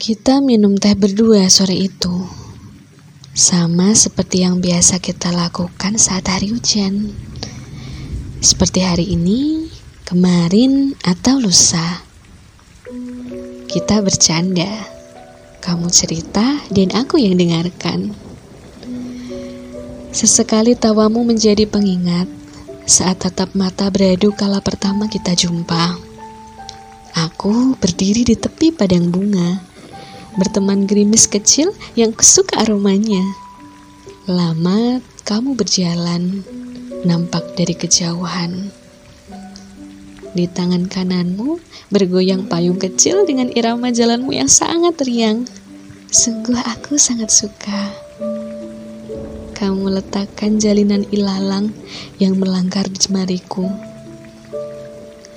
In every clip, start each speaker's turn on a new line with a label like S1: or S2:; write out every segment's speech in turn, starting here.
S1: Kita minum teh berdua sore itu. Sama seperti yang biasa kita lakukan saat hari hujan. Seperti hari ini, kemarin, atau lusa. Kita bercanda. Kamu cerita dan aku yang dengarkan. Sesekali tawamu menjadi pengingat saat tatap mata beradu kala pertama kita jumpa. Aku berdiri di tepi padang bunga, berteman gerimis kecil yang kesuka aromanya. Lama kamu berjalan, nampak dari kejauhan. Di tangan kananmu bergoyang payung kecil dengan irama jalanmu yang sangat riang. Sungguh aku sangat suka. Kamu letakkan jalinan ilalang yang melangkar di jemariku.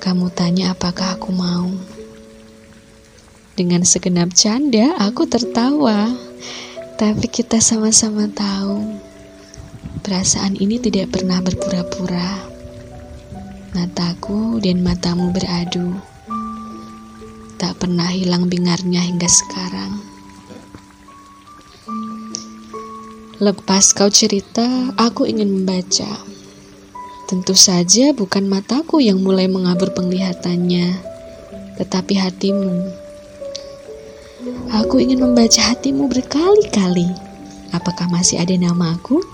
S1: Kamu tanya apakah aku mau. Dengan segenap canda, aku tertawa. Tapi kita sama-sama tahu, perasaan ini tidak pernah berpura-pura. Mataku dan matamu beradu. Tak pernah hilang bingarnya hingga sekarang. Lepas kau cerita, aku ingin membaca. Tentu saja bukan mataku yang mulai mengabur penglihatannya, tetapi hatimu. Aku ingin membaca hatimu berkali-kali. Apakah masih ada namaku?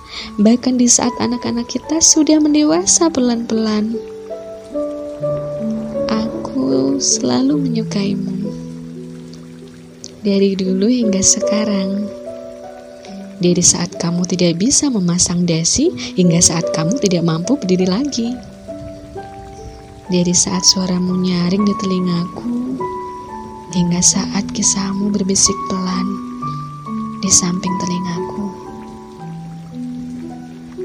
S1: Bahkan di saat anak-anak kita sudah mendewasa pelan-pelan selalu menyukaimu. Dari dulu hingga sekarang. Dari saat kamu tidak bisa memasang dasi hingga saat kamu tidak mampu berdiri lagi. Dari saat suaramu nyaring di telingaku hingga saat kisahmu berbisik pelan di samping telingaku.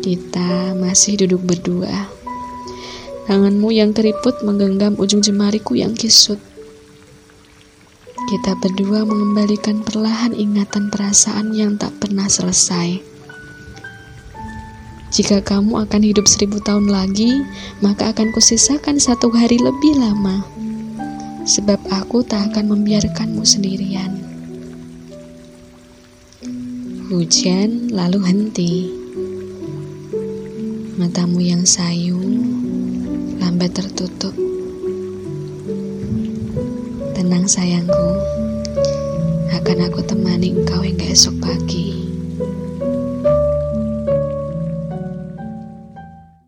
S1: Kita masih duduk berdua Tanganmu yang keriput menggenggam ujung jemariku yang kisut. Kita berdua mengembalikan perlahan ingatan perasaan yang tak pernah selesai. Jika kamu akan hidup seribu tahun lagi, maka akan kusisakan satu hari lebih lama. Sebab aku tak akan membiarkanmu sendirian. Hujan lalu henti. Matamu yang sayu lambat tertutup. Tenang sayangku, akan aku temani engkau hingga esok pagi.